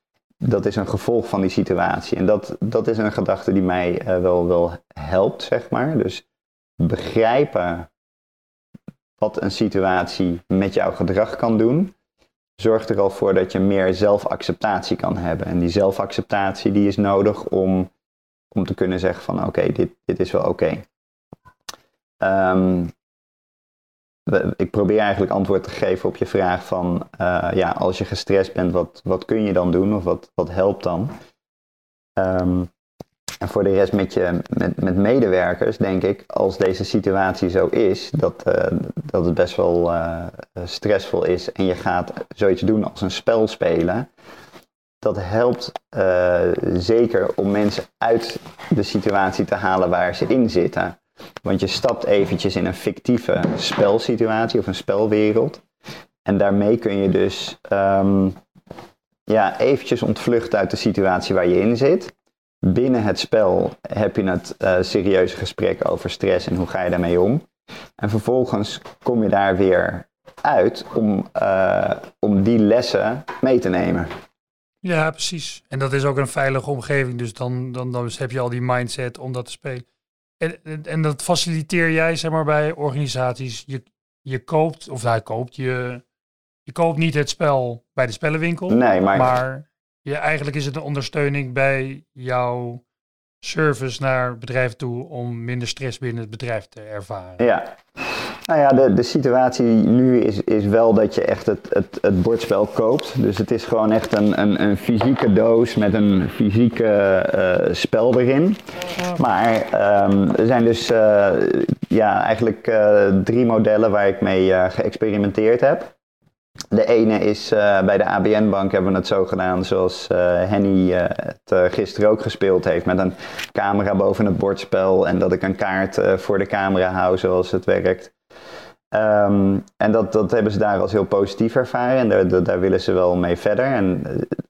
dat is een gevolg van die situatie. En dat, dat is een gedachte die mij uh, wel, wel helpt, zeg maar. Dus begrijpen wat een situatie met jouw gedrag kan doen, zorgt er al voor dat je meer zelfacceptatie kan hebben. En die zelfacceptatie die is nodig om, om te kunnen zeggen van oké, dit, dit is wel oké. Okay. Um, ik probeer eigenlijk antwoord te geven op je vraag van uh, ja, als je gestrest bent, wat, wat kun je dan doen of wat, wat helpt dan? Um, en voor de rest met, je, met, met medewerkers denk ik, als deze situatie zo is, dat, uh, dat het best wel uh, stressvol is en je gaat zoiets doen als een spel spelen, dat helpt zeker om mensen uit de situatie te halen waar ze in zitten. Want je stapt eventjes in een fictieve spelsituatie of een spelwereld. En daarmee kun je dus um, ja, eventjes ontvluchten uit de situatie waar je in zit binnen het spel heb je het uh, serieuze gesprek over stress en hoe ga je daarmee om. En vervolgens kom je daar weer uit om, uh, om die lessen mee te nemen. Ja, precies. En dat is ook een veilige omgeving. Dus dan, dan, dan heb je al die mindset om dat te spelen. En, en dat faciliteer jij, zeg maar, bij organisaties. Je, je koopt, of hij koopt, je, je koopt niet het spel bij de spellenwinkel. Nee, maar, maar ja, eigenlijk is het een ondersteuning bij jouw service naar bedrijven toe om minder stress binnen het bedrijf te ervaren. Ja. Nou ja, de, de situatie nu is, is wel dat je echt het, het, het bordspel koopt. Dus het is gewoon echt een, een, een fysieke doos met een fysieke uh, spel erin. Maar um, er zijn dus uh, ja, eigenlijk uh, drie modellen waar ik mee geëxperimenteerd heb. De ene is bij de ABN-bank hebben we het zo gedaan zoals Henny het gisteren ook gespeeld heeft. Met een camera boven het bordspel en dat ik een kaart voor de camera hou zoals het werkt. Um, en dat, dat hebben ze daar als heel positief ervaren en daar, daar, willen ze wel mee verder. En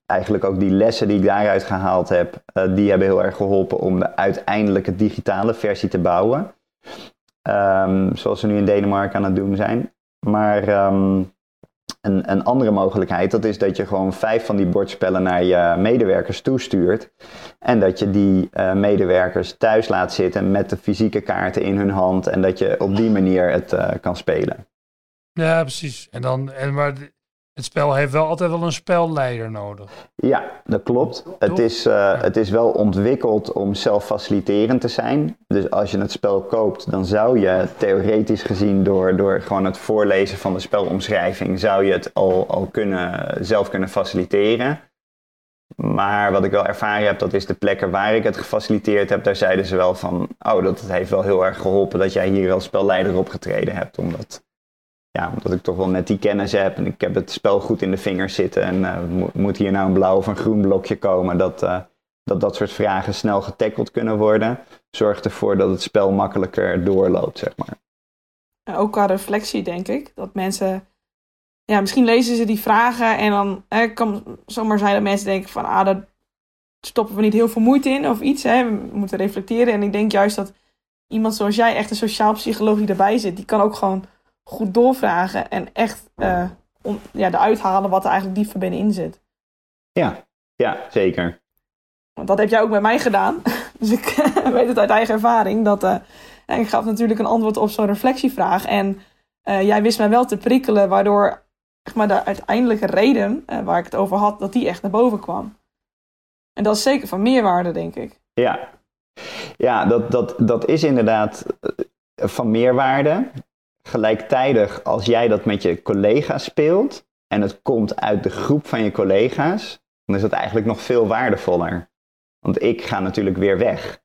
eigenlijk ook die lessen die ik daaruit gehaald heb, die hebben heel erg geholpen om de uiteindelijke digitale versie te bouwen. Um, zoals ze nu in Denemarken aan het doen zijn. Maar... Um, een, een andere mogelijkheid, dat is dat je gewoon vijf van die bordspellen naar je medewerkers toestuurt. En dat je die uh, medewerkers thuis laat zitten met de fysieke kaarten in hun hand. En dat je op die manier het uh, kan spelen. Ja, precies. En dan, en maar het spel heeft wel altijd wel een spelleider nodig. Ja, dat klopt. Het is, uh, het is wel ontwikkeld om zelffaciliterend te zijn. Dus als je het spel koopt, dan zou je theoretisch gezien door, door gewoon het voorlezen van de spelomschrijving, zou je het al, al kunnen, zelf kunnen faciliteren. Maar wat ik wel ervaren heb, dat is de plekken waar ik het gefaciliteerd heb, daar zeiden ze wel van, oh, dat heeft wel heel erg geholpen dat jij hier als spelleider opgetreden hebt. Omdat ja, omdat ik toch wel net die kennis heb en ik heb het spel goed in de vingers zitten. En uh, moet hier nou een blauw of een groen blokje komen? Dat, uh, dat dat soort vragen snel getackled kunnen worden. Zorgt ervoor dat het spel makkelijker doorloopt, zeg maar. Ook qua reflectie, denk ik. Dat mensen. Ja, misschien lezen ze die vragen en dan kan zomaar zijn dat mensen denken van ah, daar stoppen we niet heel veel moeite in of iets. Hè. We moeten reflecteren. En ik denk juist dat iemand zoals jij, echt een sociaal psycholoog die erbij zit, die kan ook gewoon goed doorvragen en echt uh, om, ja, eruit halen wat er eigenlijk diep van binnenin zit. Ja, ja, zeker. Want dat heb jij ook bij mij gedaan. Dus ik weet het uit eigen ervaring. Dat, uh, ik gaf natuurlijk een antwoord op zo'n reflectievraag. En uh, jij wist mij wel te prikkelen, waardoor zeg maar, de uiteindelijke reden waar ik het over had, dat die echt naar boven kwam. En dat is zeker van meerwaarde, denk ik. Ja, ja dat, dat, dat is inderdaad van meerwaarde gelijktijdig als jij dat met je collega's speelt en het komt uit de groep van je collega's, dan is dat eigenlijk nog veel waardevoller. Want ik ga natuurlijk weer weg.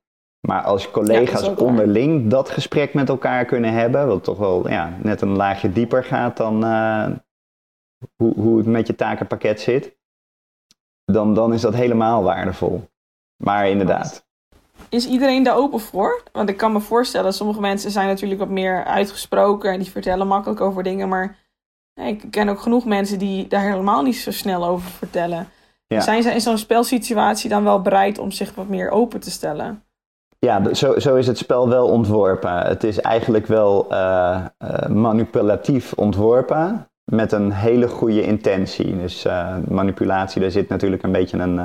Maar als collega's onderling dat gesprek met elkaar kunnen hebben, wat toch wel ja, net een laagje dieper gaat dan uh, hoe, hoe het met je takenpakket zit, dan, dan is dat helemaal waardevol. Maar inderdaad, is iedereen daar open voor? Want ik kan me voorstellen, sommige mensen zijn natuurlijk wat meer uitgesproken en die vertellen makkelijk over dingen. Maar ik ken ook genoeg mensen die daar helemaal niet zo snel over vertellen. Zijn ze in zo'n spelsituatie dan wel bereid om zich wat meer open te stellen? Ja, zo, zo is het spel wel ontworpen. Het is eigenlijk wel uh, uh, manipulatief ontworpen met een hele goede intentie. Dus uh, manipulatie, daar zit natuurlijk een beetje een,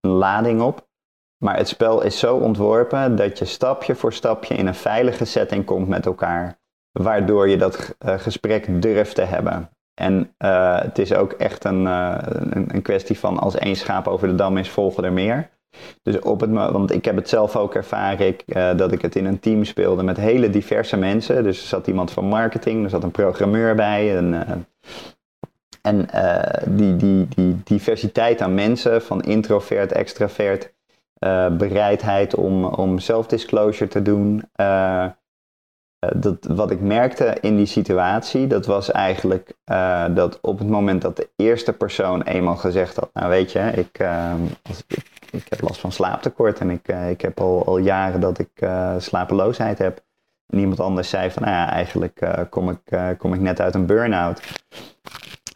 een lading op. Maar het spel is zo ontworpen dat je stapje voor stapje in een veilige setting komt met elkaar. Waardoor je dat uh, gesprek durft te hebben. En uh, het is ook echt een, uh, een, een, kwestie van als één schaap over de dam is, volgen er meer. Dus op het, want ik heb het zelf ook ervaren ik, dat ik het in een team speelde met hele diverse mensen. Dus er zat iemand van marketing, er zat een programmeur bij. En, en die, die, die diversiteit aan mensen, van introvert, extravert, uh, bereidheid om, om self-disclosure te doen. Uh, dat, wat ik merkte in die situatie, dat was eigenlijk dat op het moment dat de eerste persoon eenmaal gezegd had, nou weet je, ik, ik, ik, heb last van slaaptekort en ik, ik heb al, al jaren dat ik slapeloosheid heb. En iemand anders zei van, nou ja, eigenlijk kom, ik, kom ik net uit een burn-out.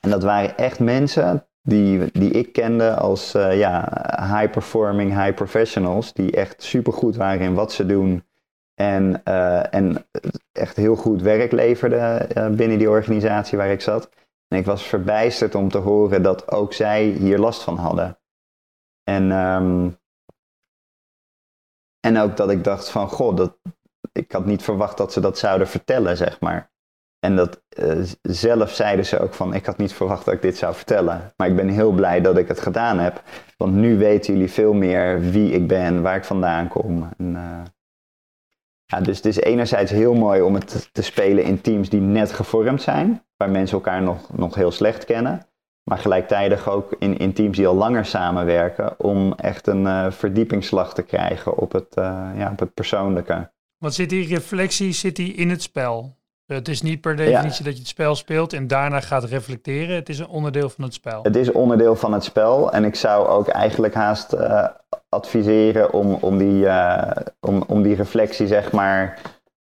En dat waren echt mensen die, die ik kende als uh, ja, high-performing, high professionals, die echt supergoed waren in wat ze doen en, uh, en echt heel goed werk leverden uh, binnen die organisatie waar ik zat. En ik was verbijsterd om te horen dat ook zij hier last van hadden. En, um, en ook dat ik dacht van, god, dat, ik had niet verwacht dat ze dat zouden vertellen, zeg maar. En dat uh, zelf zeiden ze ook van, ik had niet verwacht dat ik dit zou vertellen. Maar ik ben heel blij dat ik het gedaan heb. Want nu weten jullie veel meer wie ik ben, waar ik vandaan kom. En, uh, ja, dus het is enerzijds heel mooi om het te spelen in teams die net gevormd zijn. Waar mensen elkaar nog, nog heel slecht kennen. Maar gelijktijdig ook in, in teams die al langer samenwerken. Om echt een uh, verdiepingsslag te krijgen op het, ja, op het persoonlijke. Wat zit die reflectie zit die in het spel? Het is niet per definitie dat je het spel speelt en daarna gaat reflecteren. Het is een onderdeel van het spel. Het is onderdeel van het spel. En ik zou ook eigenlijk haast uh, adviseren om, om, die, uh, om, om die reflectie, zeg maar,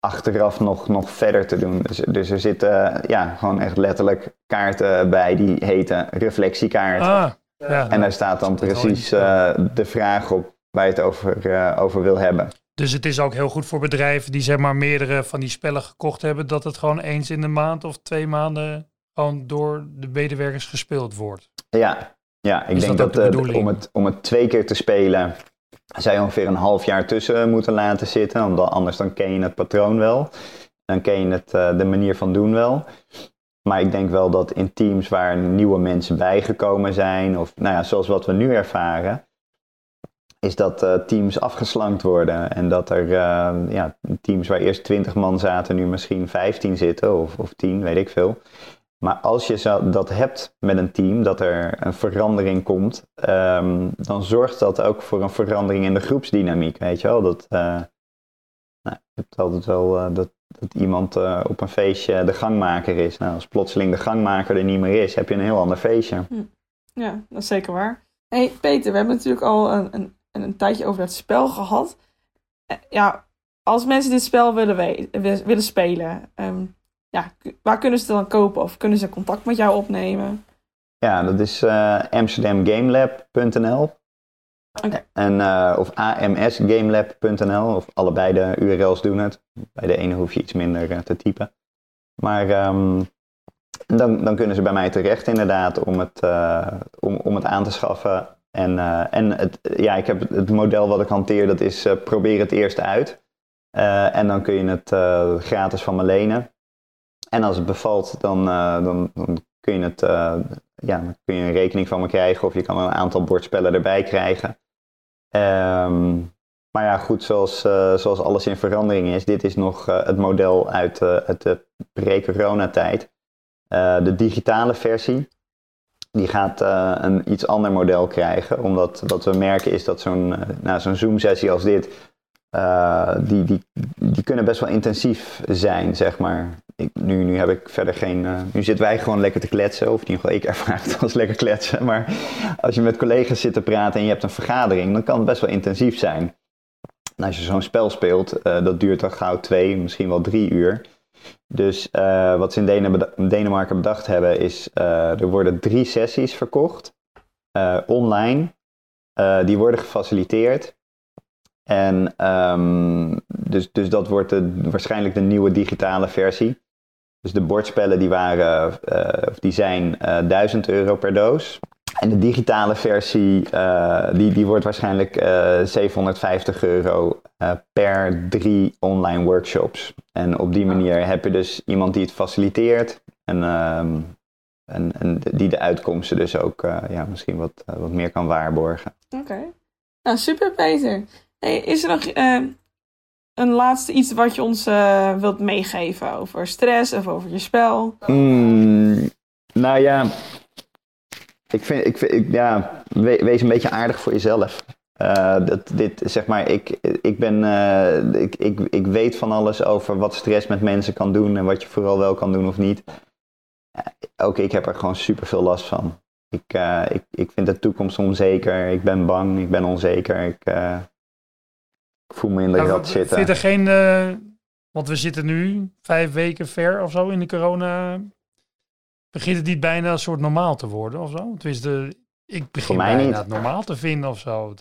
achteraf nog, nog verder te doen. Dus, dus er zitten ja, gewoon echt letterlijk kaarten bij die heten reflectiekaart. Ah, ja, en daar staat dan precies de vraag op waar je het over, over wil hebben. Dus het is ook heel goed voor bedrijven die zeg maar meerdere van die spellen gekocht hebben, dat het gewoon eens in de maand of twee maanden gewoon door de medewerkers gespeeld wordt. Ja, ja ik Is denk dat de om, het, om het twee keer te spelen, je ongeveer een half jaar tussen moeten laten zitten. Omdat anders dan ken je het patroon wel. Dan ken je het, eh, de manier van doen wel. Maar ik denk wel dat in teams waar nieuwe mensen bijgekomen zijn, of nou ja, zoals wat we nu ervaren, is dat eh, teams afgeslankt worden. En dat er eh, ja, teams waar eerst 20 man zaten, nu misschien 15 zitten, of, of 10, weet ik veel. Maar als je zo, dat hebt met een team, dat er een verandering komt, ehm, dan zorgt dat ook voor een verandering in de groepsdynamiek. Weet je wel? Dat, eh, nou, je hebt altijd wel dat, dat iemand op een feestje de gangmaker is. Nou, als plotseling de gangmaker er niet meer is, heb je een heel ander feestje. Ja, dat is zeker waar. hey, Peter, we hebben natuurlijk al een, een, een tijdje over dat spel gehad. Eh, Ja, als mensen dit spel willen, willen spelen, ehm, ja, waar kunnen ze het dan kopen? Of kunnen ze contact met jou opnemen? Ja, dat is eh amsterdamgamelab.nl en, eh, of amsgamelab.nl of allebei de URL's doen het. Bij de ene hoef je iets minder te typen. Maar ehm, dan, dan kunnen ze bij mij terecht inderdaad om het, om, om het aan te schaffen. En, eh, en het, ja, ik heb het, model wat ik hanteer, dat is eh, probeer het eerst uit. Eh, en dan kun je het gratis van me lenen. En als het bevalt, dan, dan, dan kun je het ja, kun je een rekening van me krijgen of je kan een aantal bordspellen erbij krijgen. Ehm, maar ja, goed, zoals, zoals alles in verandering is, dit is nog het model uit, uit de pre-coronatijd. De digitale versie, die gaat eh, een iets ander model krijgen, omdat wat we merken is dat zo'n eh, zo'n Zoom-sessie als dit, eh, die, die, die kunnen best wel intensief zijn, zeg maar. Ik, nu, nu heb ik verder geen. nu zitten wij gewoon lekker te kletsen. Of in ieder geval, ik ervaar het als lekker kletsen. Maar als je met collega's zit te praten en je hebt een vergadering, dan kan het best wel intensief zijn. Als je zo'n spel speelt, dat duurt dan gauw twee, misschien wel drie uur. Dus eh, wat ze in Denemarken bedacht hebben, is eh, er worden drie sessies verkocht. eh, online. Die worden gefaciliteerd. En ehm, dus, dus dat wordt de, waarschijnlijk de nieuwe digitale versie. Dus de bordspellen die, waren, of die zijn eh 1000 euro per doos. En de digitale versie eh, die, die wordt waarschijnlijk eh 750 euro eh, per drie online workshops. En op die manier heb je dus iemand die het faciliteert. En, ehm, en, en die de uitkomsten dus ook eh, ja, misschien wat, eh, wat meer kan waarborgen. Oké. Nou, super Peter. Hey, is er nog eh, een laatste iets wat je ons eh, wilt meegeven over stress of over je spel? Mm, nou ja, ik vind, ik vind ik, ja, we- wees een beetje aardig voor jezelf. Eh, dat, dit, zeg maar, ik, ik, ben, eh, ik, ik, ik weet van alles over wat stress met mensen kan doen en wat je vooral wel kan doen of niet. Eh, ook ik heb er gewoon super veel last van. Ik, ik, ik vind de toekomst onzeker, ik ben bang, ik ben onzeker, ik, ik voel me in de Nou, rat zitten. Vind er geen, want we zitten nu vijf weken ver of zo in de corona. Begint het niet bijna een soort normaal te worden of zo? Tenminste, ik begin mij bijna niet. het normaal te vinden of zo.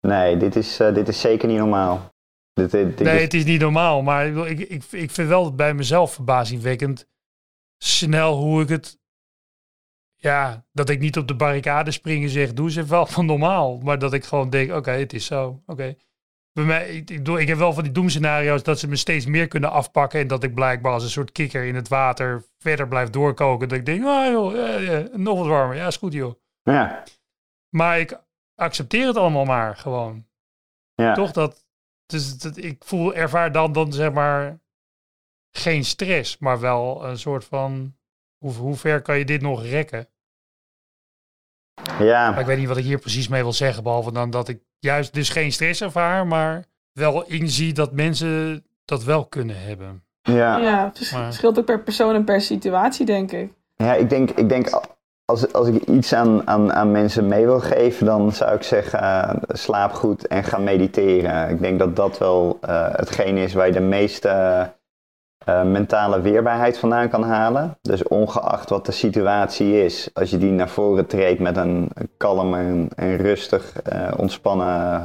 Nee, dit is, eh, dit is zeker niet normaal. Dit, dit, dit nee, is- het is niet normaal, maar ik, ik, ik, vind wel bij mezelf verbazingwekkend snel hoe ik het. Ja, dat ik niet op de barricade spring en zeg, doe even wel van normaal. Maar dat ik gewoon denk, oké, het is zo, oké. Bij mij, ik, ik, heb wel van die doemscenario's dat ze me steeds meer kunnen afpakken. En dat ik blijkbaar als een soort kikker in het water verder blijf doorkoken. Dat ik denk, ah joh, ja, ja, nog wat warmer. Ja, is goed joh. ja, Maar ik accepteer het allemaal maar gewoon. ja. Toch dat, dus dat ik voel, ervaar dan, dan zeg maar geen stress, maar wel een soort van, hoe, hoe ver kan je dit nog rekken? Ja. Maar ik weet niet wat ik hier precies mee wil zeggen, behalve dan dat ik juist dus geen stress ervaar, maar wel inzie dat mensen dat wel kunnen hebben. Ja, Ja, het verschilt ook per persoon en per situatie, denk ik. ja ik denk, ik denk als, als ik iets aan, aan, aan mensen mee wil geven, dan zou ik zeggen, eh, slaap goed en ga mediteren. Ik denk dat dat wel eh, hetgeen is waar je de meeste eh, mentale weerbaarheid vandaan kan halen. Dus ongeacht wat de situatie is, als je die naar voren treedt met een kalm en, en rustig, eh, ontspannen eh,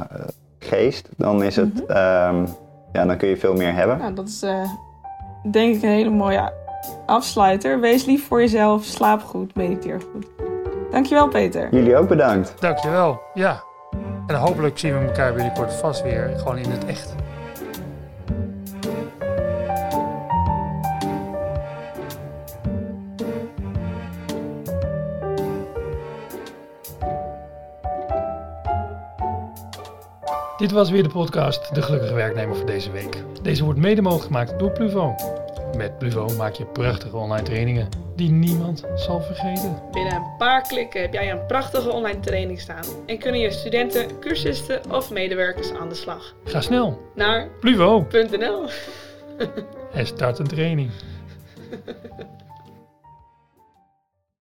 geest, dan is het, Mhm. ehm, ja, dan kun je veel meer hebben. Nou, dat is eh, denk ik een hele mooie Afsluiter, wees lief voor jezelf, slaap goed, mediteer goed. Dankjewel Peter. Jullie ook bedankt. Dankjewel. Ja. En hopelijk zien we elkaar binnenkort vast weer gewoon in het echt. Dit was weer de podcast De Gelukkige Werknemer voor deze week. Deze wordt mede mogelijk gemaakt door Pluvo. Met Pluvo maak je prachtige online trainingen die niemand zal vergeten. Binnen een paar klikken heb jij een prachtige online training staan en kunnen je studenten, cursisten of medewerkers aan de slag. Ga snel Naar Pluvo .nl en start een training.